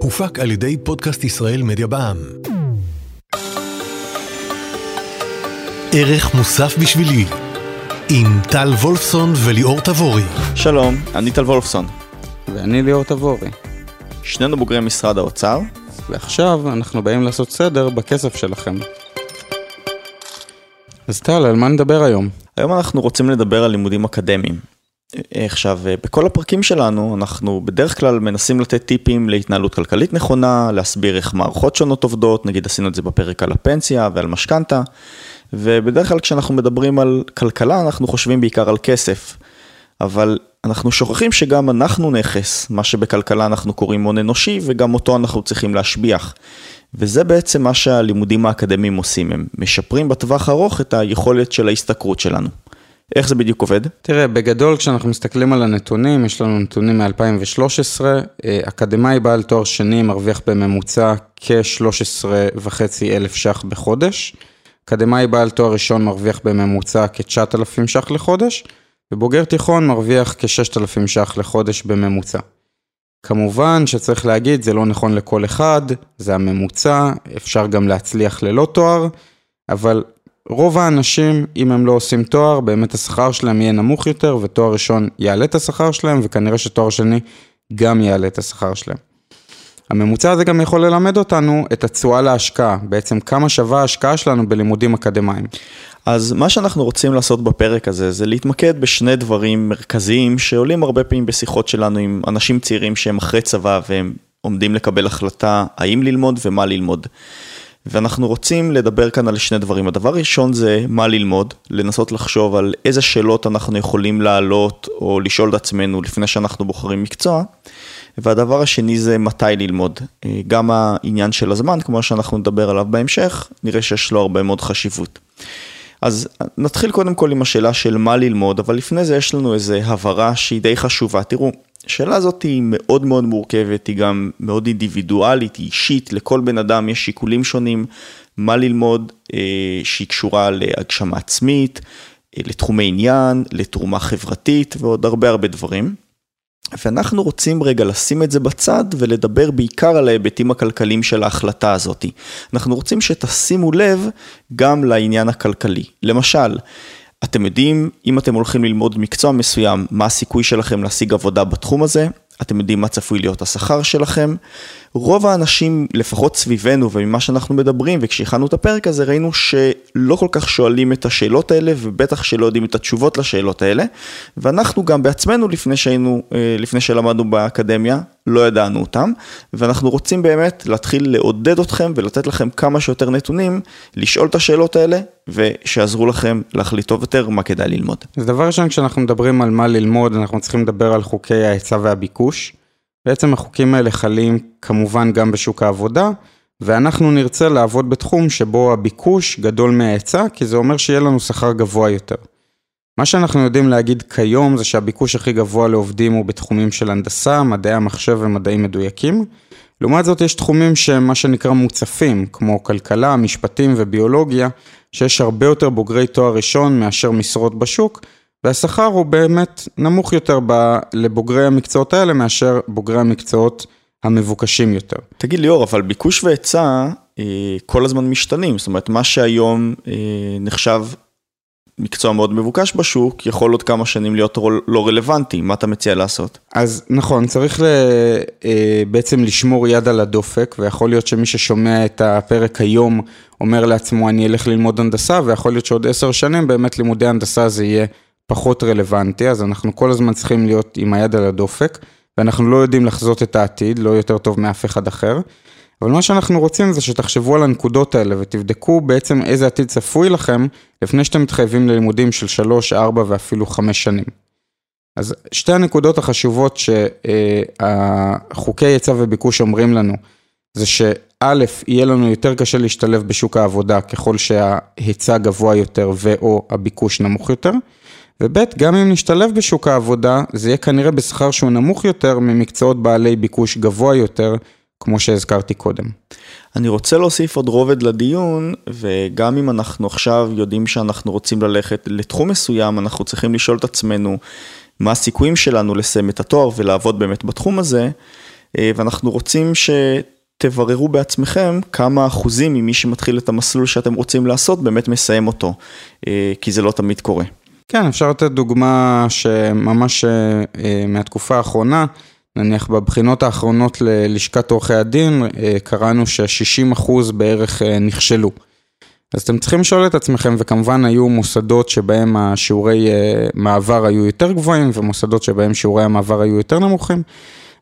הופק על ידי פודקאסט ישראל מדיה בע"מ. ערך מוסף בשבילי עם טל וולפסון וליאור תבורי. שלום, אני טל וולפסון. ואני ליאור תבורי. שנינו בוגרי משרד האוצר. ועכשיו אנחנו באים לעשות סדר בכסף שלכם. אז טל, על מה נדבר היום? היום אנחנו רוצים לדבר על לימודים אקדמיים. עכשיו, בכל הפרקים שלנו אנחנו בדרך כלל מנסים לתת טיפים להתנהלות כלכלית נכונה, להסביר איך מערכות שונות עובדות, נגיד עשינו את זה בפרק על הפנסיה ועל משכנתה, ובדרך כלל כשאנחנו מדברים על כלכלה אנחנו חושבים בעיקר על כסף, אבל אנחנו שוכחים שגם אנחנו נכס, מה שבכלכלה אנחנו קוראים הון אנושי, וגם אותו אנחנו צריכים להשביח. וזה בעצם מה שהלימודים האקדמיים עושים, הם משפרים בטווח הארוך את היכולת של ההשתכרות שלנו. איך זה בדיוק עובד? תראה, בגדול כשאנחנו מסתכלים על הנתונים, יש לנו נתונים מ-2013, אקדמאי בעל תואר שני מרוויח בממוצע כ-13 וחצי אלף ש"ח בחודש, אקדמאי בעל תואר ראשון מרוויח בממוצע כ-9,000 ש"ח לחודש, ובוגר תיכון מרוויח כ-6,000 ש"ח לחודש בממוצע. כמובן שצריך להגיד, זה לא נכון לכל אחד, זה הממוצע, אפשר גם להצליח ללא תואר, אבל רוב האנשים, אם הם לא עושים תואר, באמת השכר שלהם יהיה נמוך יותר, ותואר ראשון יעלה את השכר שלהם, וכנראה שתואר שני גם יעלה את השכר שלהם. הממוצע הזה גם יכול ללמד אותנו את התשואה להשקעה, בעצם כמה שווה ההשקעה שלנו בלימודים אקדמיים. אז מה שאנחנו רוצים לעשות בפרק הזה זה להתמקד בשני דברים מרכזיים שעולים הרבה פעמים בשיחות שלנו עם אנשים צעירים שהם אחרי צבא והם עומדים לקבל החלטה האם ללמוד ומה ללמוד. ואנחנו רוצים לדבר כאן על שני דברים. הדבר הראשון זה מה ללמוד, לנסות לחשוב על איזה שאלות אנחנו יכולים להעלות או לשאול את עצמנו לפני שאנחנו בוחרים מקצוע. והדבר השני זה מתי ללמוד. גם העניין של הזמן, כמו שאנחנו נדבר עליו בהמשך, נראה שיש לו הרבה מאוד חשיבות. אז נתחיל קודם כל עם השאלה של מה ללמוד, אבל לפני זה יש לנו איזו הבהרה שהיא די חשובה. תראו, השאלה הזאת היא מאוד מאוד מורכבת, היא גם מאוד אינדיבידואלית, היא אישית, לכל בן אדם יש שיקולים שונים, מה ללמוד אה, שהיא קשורה להגשמה עצמית, אה, לתחומי עניין, לתרומה חברתית ועוד הרבה הרבה דברים. ואנחנו רוצים רגע לשים את זה בצד ולדבר בעיקר על ההיבטים הכלכליים של ההחלטה הזאת. אנחנו רוצים שתשימו לב גם לעניין הכלכלי. למשל, אתם יודעים, אם אתם הולכים ללמוד מקצוע מסוים, מה הסיכוי שלכם להשיג עבודה בתחום הזה? אתם יודעים מה צפוי להיות השכר שלכם? רוב האנשים, לפחות סביבנו וממה שאנחנו מדברים, וכשהכנו את הפרק הזה, ראינו שלא כל כך שואלים את השאלות האלה, ובטח שלא יודעים את התשובות לשאלות האלה. ואנחנו גם בעצמנו, לפני שהיינו, אה, לפני שלמדנו באקדמיה, לא ידענו אותם, ואנחנו רוצים באמת להתחיל לעודד אתכם ולתת לכם כמה שיותר נתונים, לשאול את השאלות האלה, ושיעזרו לכם להחליט טוב יותר מה כדאי ללמוד. אז דבר ראשון, כשאנחנו מדברים על מה ללמוד, אנחנו צריכים לדבר על חוקי ההיצע והביקוש. בעצם החוקים האלה חלים כמובן גם בשוק העבודה, ואנחנו נרצה לעבוד בתחום שבו הביקוש גדול מההיצע, כי זה אומר שיהיה לנו שכר גבוה יותר. מה שאנחנו יודעים להגיד כיום זה שהביקוש הכי גבוה לעובדים הוא בתחומים של הנדסה, מדעי המחשב ומדעים מדויקים. לעומת זאת יש תחומים שהם מה שנקרא מוצפים, כמו כלכלה, משפטים וביולוגיה, שיש הרבה יותר בוגרי תואר ראשון מאשר משרות בשוק, והשכר הוא באמת נמוך יותר ב, לבוגרי המקצועות האלה מאשר בוגרי המקצועות המבוקשים יותר. תגיד ליאור, אבל ביקוש והיצע אה, כל הזמן משתנים, זאת אומרת מה שהיום אה, נחשב מקצוע מאוד מבוקש בשוק, יכול עוד כמה שנים להיות לא רלוונטי, מה אתה מציע לעשות? אז נכון, צריך ל, אה, בעצם לשמור יד על הדופק, ויכול להיות שמי ששומע את הפרק היום אומר לעצמו אני אלך ללמוד הנדסה, ויכול להיות שעוד עשר שנים באמת לימודי הנדסה זה יהיה פחות רלוונטי, אז אנחנו כל הזמן צריכים להיות עם היד על הדופק, ואנחנו לא יודעים לחזות את העתיד, לא יותר טוב מאף אחד אחר. אבל מה שאנחנו רוצים זה שתחשבו על הנקודות האלה ותבדקו בעצם איזה עתיד צפוי לכם לפני שאתם מתחייבים ללימודים של 3, 4 ואפילו 5 שנים. אז שתי הנקודות החשובות שהחוקי היצע וביקוש אומרים לנו, זה שא', יהיה לנו יותר קשה להשתלב בשוק העבודה ככל שההיצע גבוה יותר ו/או הביקוש נמוך יותר. וב', גם אם נשתלב בשוק העבודה, זה יהיה כנראה בשכר שהוא נמוך יותר ממקצועות בעלי ביקוש גבוה יותר, כמו שהזכרתי קודם. אני רוצה להוסיף עוד רובד לדיון, וגם אם אנחנו עכשיו יודעים שאנחנו רוצים ללכת לתחום מסוים, אנחנו צריכים לשאול את עצמנו, מה הסיכויים שלנו לסיים את התואר ולעבוד באמת בתחום הזה, ואנחנו רוצים שתבררו בעצמכם כמה אחוזים ממי שמתחיל את המסלול שאתם רוצים לעשות באמת מסיים אותו, כי זה לא תמיד קורה. כן, אפשר לתת דוגמה שממש מהתקופה האחרונה, נניח בבחינות האחרונות ללשכת עורכי הדין, קראנו ש-60% בערך נכשלו. אז אתם צריכים לשאול את עצמכם, וכמובן היו מוסדות שבהם השיעורי מעבר היו יותר גבוהים, ומוסדות שבהם שיעורי המעבר היו יותר נמוכים.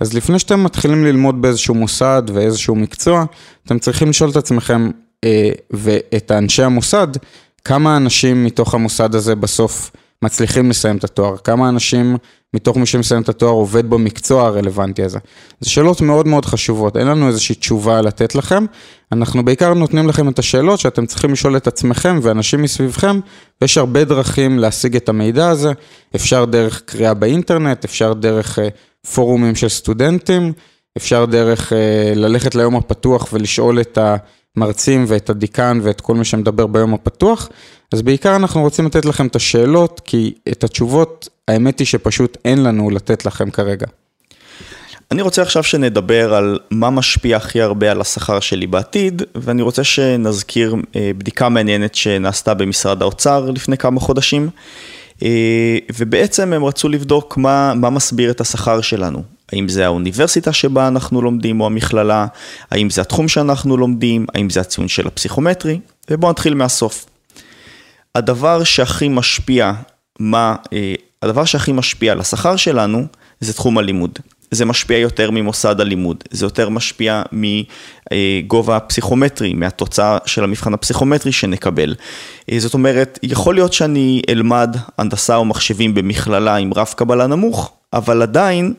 אז לפני שאתם מתחילים ללמוד באיזשהו מוסד ואיזשהו מקצוע, אתם צריכים לשאול את עצמכם ואת האנשי המוסד, כמה אנשים מתוך המוסד הזה בסוף מצליחים לסיים את התואר, כמה אנשים מתוך מי שמסיים את התואר עובד במקצוע הרלוונטי הזה. זה שאלות מאוד מאוד חשובות, אין לנו איזושהי תשובה לתת לכם, אנחנו בעיקר נותנים לכם את השאלות שאתם צריכים לשאול את עצמכם ואנשים מסביבכם, ויש הרבה דרכים להשיג את המידע הזה, אפשר דרך קריאה באינטרנט, אפשר דרך פורומים של סטודנטים, אפשר דרך ללכת ליום הפתוח ולשאול את המרצים ואת הדיקן ואת כל מי שמדבר ביום הפתוח, אז בעיקר אנחנו רוצים לתת לכם את השאלות, כי את התשובות, האמת היא שפשוט אין לנו לתת לכם כרגע. אני רוצה עכשיו שנדבר על מה משפיע הכי הרבה על השכר שלי בעתיד, ואני רוצה שנזכיר בדיקה מעניינת שנעשתה במשרד האוצר לפני כמה חודשים, ובעצם הם רצו לבדוק מה, מה מסביר את השכר שלנו. האם זה האוניברסיטה שבה אנחנו לומדים או המכללה, האם זה התחום שאנחנו לומדים, האם זה הציון של הפסיכומטרי, ובואו נתחיל מהסוף. הדבר שהכי משפיע, מה, הדבר שהכי משפיע על השכר שלנו זה תחום הלימוד. זה משפיע יותר ממוסד הלימוד, זה יותר משפיע מגובה הפסיכומטרי, מהתוצאה של המבחן הפסיכומטרי שנקבל. זאת אומרת, יכול להיות שאני אלמד הנדסה או מחשבים במכללה עם רף קבלה נמוך, אבל עדיין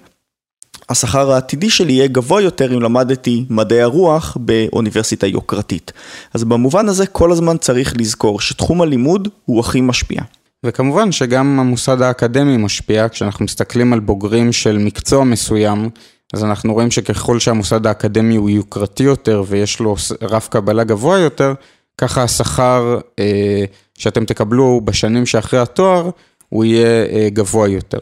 השכר העתידי שלי יהיה גבוה יותר אם למדתי מדעי הרוח באוניברסיטה יוקרתית. אז במובן הזה כל הזמן צריך לזכור שתחום הלימוד הוא הכי משפיע. וכמובן שגם המוסד האקדמי משפיע, כשאנחנו מסתכלים על בוגרים של מקצוע מסוים, אז אנחנו רואים שככל שהמוסד האקדמי הוא יוקרתי יותר ויש לו רף קבלה גבוה יותר, ככה השכר אה, שאתם תקבלו בשנים שאחרי התואר, הוא יהיה אה, גבוה יותר.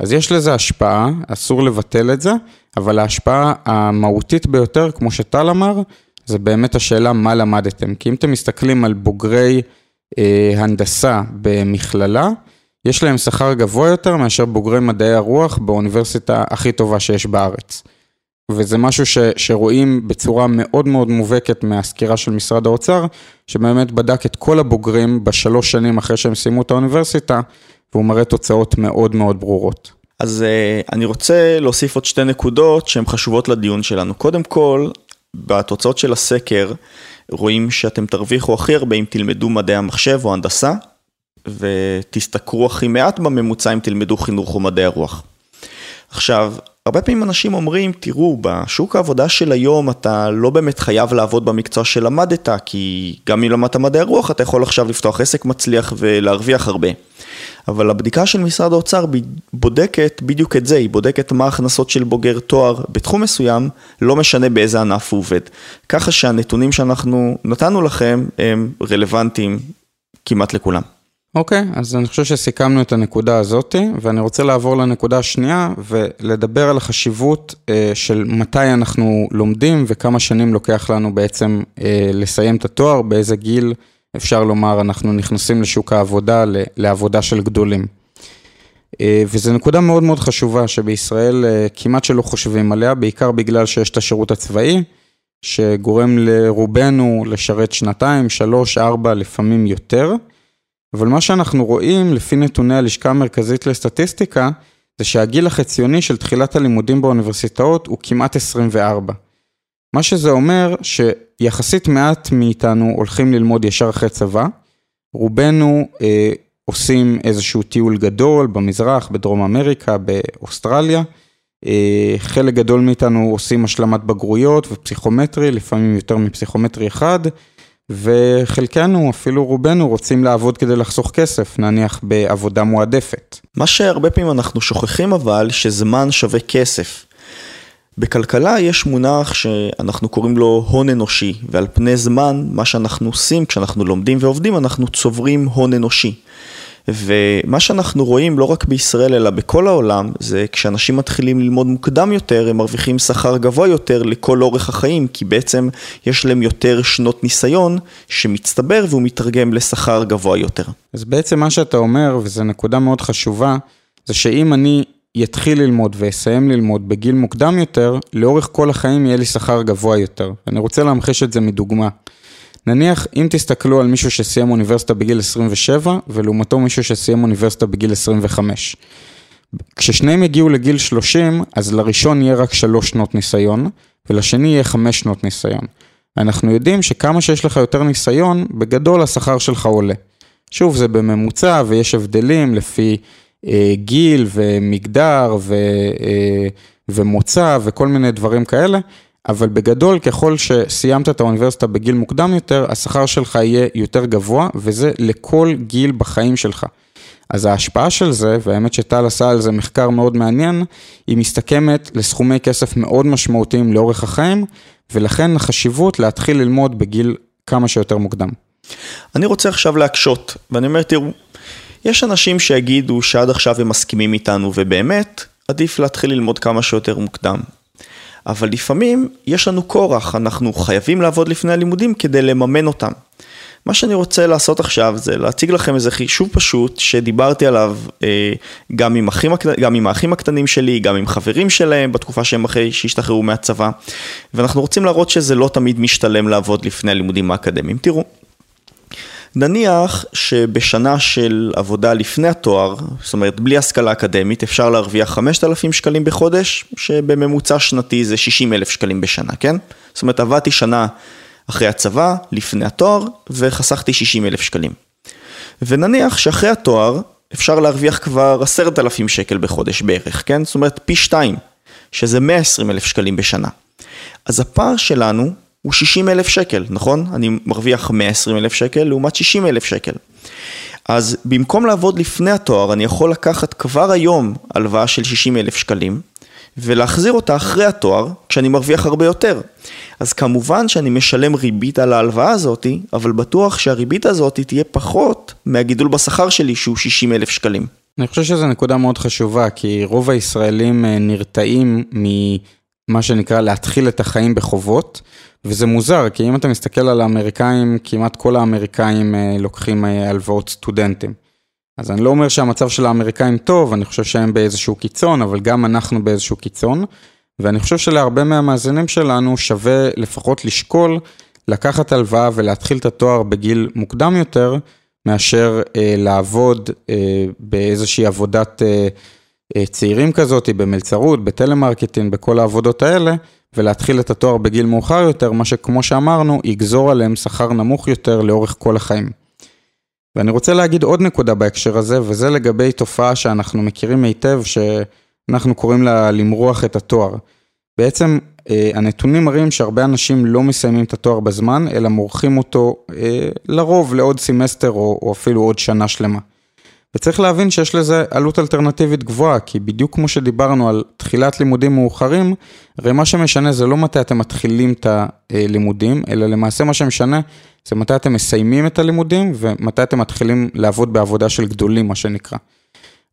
אז יש לזה השפעה, אסור לבטל את זה, אבל ההשפעה המהותית ביותר, כמו שטל אמר, זה באמת השאלה מה למדתם. כי אם אתם מסתכלים על בוגרי אה, הנדסה במכללה, יש להם שכר גבוה יותר מאשר בוגרי מדעי הרוח באוניברסיטה הכי טובה שיש בארץ. וזה משהו ש, שרואים בצורה מאוד מאוד מובהקת מהסקירה של משרד האוצר, שבאמת בדק את כל הבוגרים בשלוש שנים אחרי שהם סיימו את האוניברסיטה, והוא מראה תוצאות מאוד מאוד ברורות. אז אני רוצה להוסיף עוד שתי נקודות שהן חשובות לדיון שלנו. קודם כל, בתוצאות של הסקר רואים שאתם תרוויחו הכי הרבה אם תלמדו מדעי המחשב או הנדסה, ותשתכרו הכי מעט בממוצע אם תלמדו חינוך או מדעי הרוח. עכשיו, הרבה פעמים אנשים אומרים, תראו, בשוק העבודה של היום אתה לא באמת חייב לעבוד במקצוע שלמדת, כי גם אם למדת מדעי הרוח אתה יכול עכשיו לפתוח עסק מצליח ולהרוויח הרבה. אבל הבדיקה של משרד האוצר בודקת בדיוק את זה, היא בודקת מה ההכנסות של בוגר תואר בתחום מסוים, לא משנה באיזה ענף הוא עובד. ככה שהנתונים שאנחנו נתנו לכם הם רלוונטיים כמעט לכולם. אוקיי, okay, אז אני חושב שסיכמנו את הנקודה הזאת, ואני רוצה לעבור לנקודה השנייה ולדבר על החשיבות של מתי אנחנו לומדים וכמה שנים לוקח לנו בעצם לסיים את התואר, באיזה גיל אפשר לומר אנחנו נכנסים לשוק העבודה, לעבודה של גדולים. וזו נקודה מאוד מאוד חשובה שבישראל כמעט שלא חושבים עליה, בעיקר בגלל שיש את השירות הצבאי, שגורם לרובנו לשרת שנתיים, שלוש, ארבע, לפעמים יותר. אבל מה שאנחנו רואים לפי נתוני הלשכה המרכזית לסטטיסטיקה, זה שהגיל החציוני של תחילת הלימודים באוניברסיטאות הוא כמעט 24. מה שזה אומר שיחסית מעט מאיתנו הולכים ללמוד ישר אחרי צבא, רובנו אה, עושים איזשהו טיול גדול במזרח, בדרום אמריקה, באוסטרליה, אה, חלק גדול מאיתנו עושים השלמת בגרויות ופסיכומטרי, לפעמים יותר מפסיכומטרי אחד, וחלקנו, אפילו רובנו, רוצים לעבוד כדי לחסוך כסף, נניח בעבודה מועדפת. מה שהרבה פעמים אנחנו שוכחים אבל, שזמן שווה כסף. בכלכלה יש מונח שאנחנו קוראים לו הון אנושי, ועל פני זמן, מה שאנחנו עושים כשאנחנו לומדים ועובדים, אנחנו צוברים הון אנושי. ומה שאנחנו רואים לא רק בישראל אלא בכל העולם, זה כשאנשים מתחילים ללמוד מוקדם יותר, הם מרוויחים שכר גבוה יותר לכל אורך החיים, כי בעצם יש להם יותר שנות ניסיון שמצטבר והוא מתרגם לשכר גבוה יותר. אז בעצם מה שאתה אומר, וזו נקודה מאוד חשובה, זה שאם אני יתחיל ללמוד ואסיים ללמוד בגיל מוקדם יותר, לאורך כל החיים יהיה לי שכר גבוה יותר. אני רוצה להמחיש את זה מדוגמה. נניח, אם תסתכלו על מישהו שסיים אוניברסיטה בגיל 27, ולעומתו מישהו שסיים אוניברסיטה בגיל 25. כששניהם יגיעו לגיל 30, אז לראשון יהיה רק 3 שנות ניסיון, ולשני יהיה 5 שנות ניסיון. אנחנו יודעים שכמה שיש לך יותר ניסיון, בגדול השכר שלך עולה. שוב, זה בממוצע ויש הבדלים לפי גיל ומגדר ו, אה, ומוצא וכל מיני דברים כאלה, אבל בגדול, ככל שסיימת את האוניברסיטה בגיל מוקדם יותר, השכר שלך יהיה יותר גבוה, וזה לכל גיל בחיים שלך. אז ההשפעה של זה, והאמת שטל עשה על זה מחקר מאוד מעניין, היא מסתכמת לסכומי כסף מאוד משמעותיים לאורך החיים, ולכן החשיבות להתחיל ללמוד בגיל כמה שיותר מוקדם. אני רוצה עכשיו להקשות, ואני אומר, תראו, יש אנשים שיגידו שעד עכשיו הם מסכימים איתנו, ובאמת, עדיף להתחיל ללמוד כמה שיותר מוקדם. אבל לפעמים יש לנו כורח, אנחנו חייבים לעבוד לפני הלימודים כדי לממן אותם. מה שאני רוצה לעשות עכשיו זה להציג לכם איזה חישוב פשוט שדיברתי עליו אה, גם עם, אחים, גם עם האחים הקטנים שלי, גם עם חברים שלהם בתקופה שהם אחרי שהשתחררו מהצבא ואנחנו רוצים להראות שזה לא תמיד משתלם לעבוד לפני הלימודים האקדמיים. תראו, נניח שבשנה של עבודה לפני התואר, זאת אומרת בלי השכלה אקדמית, אפשר להרוויח 5,000 שקלים בחודש, שבממוצע שנתי זה 60 אלף שקלים בשנה, כן? זאת אומרת עבדתי שנה אחרי הצבא, לפני התואר, וחסכתי 60 אלף שקלים. ונניח שאחרי התואר אפשר להרוויח כבר 10,000 שקל בחודש בערך, כן? זאת אומרת פי 2, שזה 120 אלף שקלים בשנה. אז הפער שלנו הוא 60 אלף שקל, נכון? אני מרוויח 120 אלף שקל לעומת 60 אלף שקל. אז במקום לעבוד לפני התואר, אני יכול לקחת כבר היום הלוואה של 60 אלף שקלים, ולהחזיר אותה אחרי התואר, כשאני מרוויח הרבה יותר. אז כמובן שאני משלם ריבית על ההלוואה הזאתי, אבל בטוח שהריבית הזאתי תהיה פחות מהגידול בשכר שלי שהוא 60 אלף שקלים. אני חושב שזו נקודה מאוד חשובה, כי רוב הישראלים אה, נרתעים ממה שנקרא להתחיל את החיים בחובות. וזה מוזר, כי אם אתה מסתכל על האמריקאים, כמעט כל האמריקאים אה, לוקחים אה, הלוואות סטודנטים. אז אני לא אומר שהמצב של האמריקאים טוב, אני חושב שהם באיזשהו קיצון, אבל גם אנחנו באיזשהו קיצון. ואני חושב שלהרבה מהמאזינים שלנו שווה לפחות לשקול לקחת הלוואה ולהתחיל את התואר בגיל מוקדם יותר, מאשר אה, לעבוד אה, באיזושהי עבודת אה, אה, צעירים כזאת, במלצרות, בטלמרקטינג, בכל העבודות האלה, ולהתחיל את התואר בגיל מאוחר יותר, מה שכמו שאמרנו, יגזור עליהם שכר נמוך יותר לאורך כל החיים. ואני רוצה להגיד עוד נקודה בהקשר הזה, וזה לגבי תופעה שאנחנו מכירים היטב, שאנחנו קוראים לה למרוח את התואר. בעצם אה, הנתונים מראים שהרבה אנשים לא מסיימים את התואר בזמן, אלא מורחים אותו אה, לרוב לעוד סמסטר או, או אפילו עוד שנה שלמה. וצריך להבין שיש לזה עלות אלטרנטיבית גבוהה, כי בדיוק כמו שדיברנו על תחילת לימודים מאוחרים, הרי מה שמשנה זה לא מתי אתם מתחילים את הלימודים, אלא למעשה מה שמשנה זה מתי אתם מסיימים את הלימודים ומתי אתם מתחילים לעבוד בעבודה של גדולים, מה שנקרא.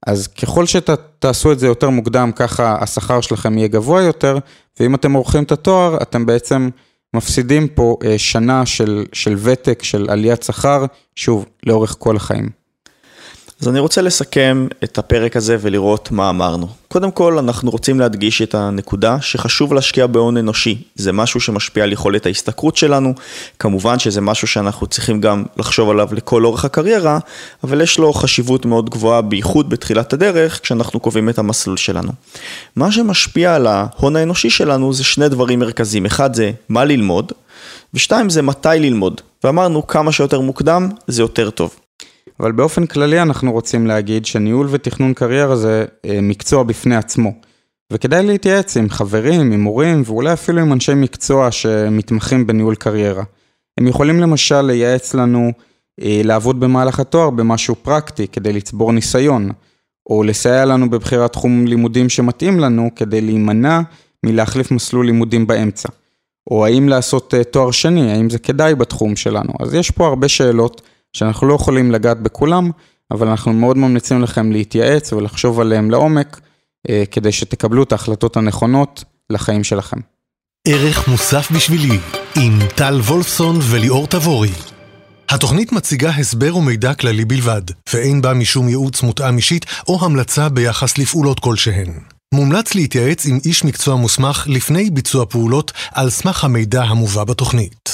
אז ככל שתעשו את זה יותר מוקדם, ככה השכר שלכם יהיה גבוה יותר, ואם אתם עורכים את התואר, אתם בעצם מפסידים פה אה, שנה של, של ותק, של עליית שכר, שוב, לאורך כל החיים. אז אני רוצה לסכם את הפרק הזה ולראות מה אמרנו. קודם כל, אנחנו רוצים להדגיש את הנקודה שחשוב להשקיע בהון אנושי. זה משהו שמשפיע על יכולת ההשתכרות שלנו, כמובן שזה משהו שאנחנו צריכים גם לחשוב עליו לכל אורך הקריירה, אבל יש לו חשיבות מאוד גבוהה, בייחוד בתחילת הדרך, כשאנחנו קובעים את המסלול שלנו. מה שמשפיע על ההון האנושי שלנו זה שני דברים מרכזיים. אחד זה מה ללמוד, ושתיים זה מתי ללמוד. ואמרנו כמה שיותר מוקדם זה יותר טוב. אבל באופן כללי אנחנו רוצים להגיד שניהול ותכנון קריירה זה אה, מקצוע בפני עצמו. וכדאי להתייעץ עם חברים, עם מורים ואולי אפילו עם אנשי מקצוע שמתמחים בניהול קריירה. הם יכולים למשל לייעץ לנו אה, לעבוד במהלך התואר במשהו פרקטי כדי לצבור ניסיון, או לסייע לנו בבחירת תחום לימודים שמתאים לנו כדי להימנע מלהחליף מסלול לימודים באמצע. או האם לעשות אה, תואר שני, האם זה כדאי בתחום שלנו. אז יש פה הרבה שאלות שאנחנו לא יכולים לגעת בכולם, אבל אנחנו מאוד ממליצים לכם להתייעץ ולחשוב עליהם לעומק, אה, כדי שתקבלו את ההחלטות הנכונות לחיים שלכם. ערך מוסף בשבילי, עם טל וולפסון וליאור תבורי. התוכנית מציגה הסבר ומידע כללי בלבד, ואין בה משום ייעוץ מותאם אישית או המלצה ביחס לפעולות כלשהן. מומלץ להתייעץ עם איש מקצוע מוסמך לפני ביצוע פעולות על סמך המידע המובא בתוכנית.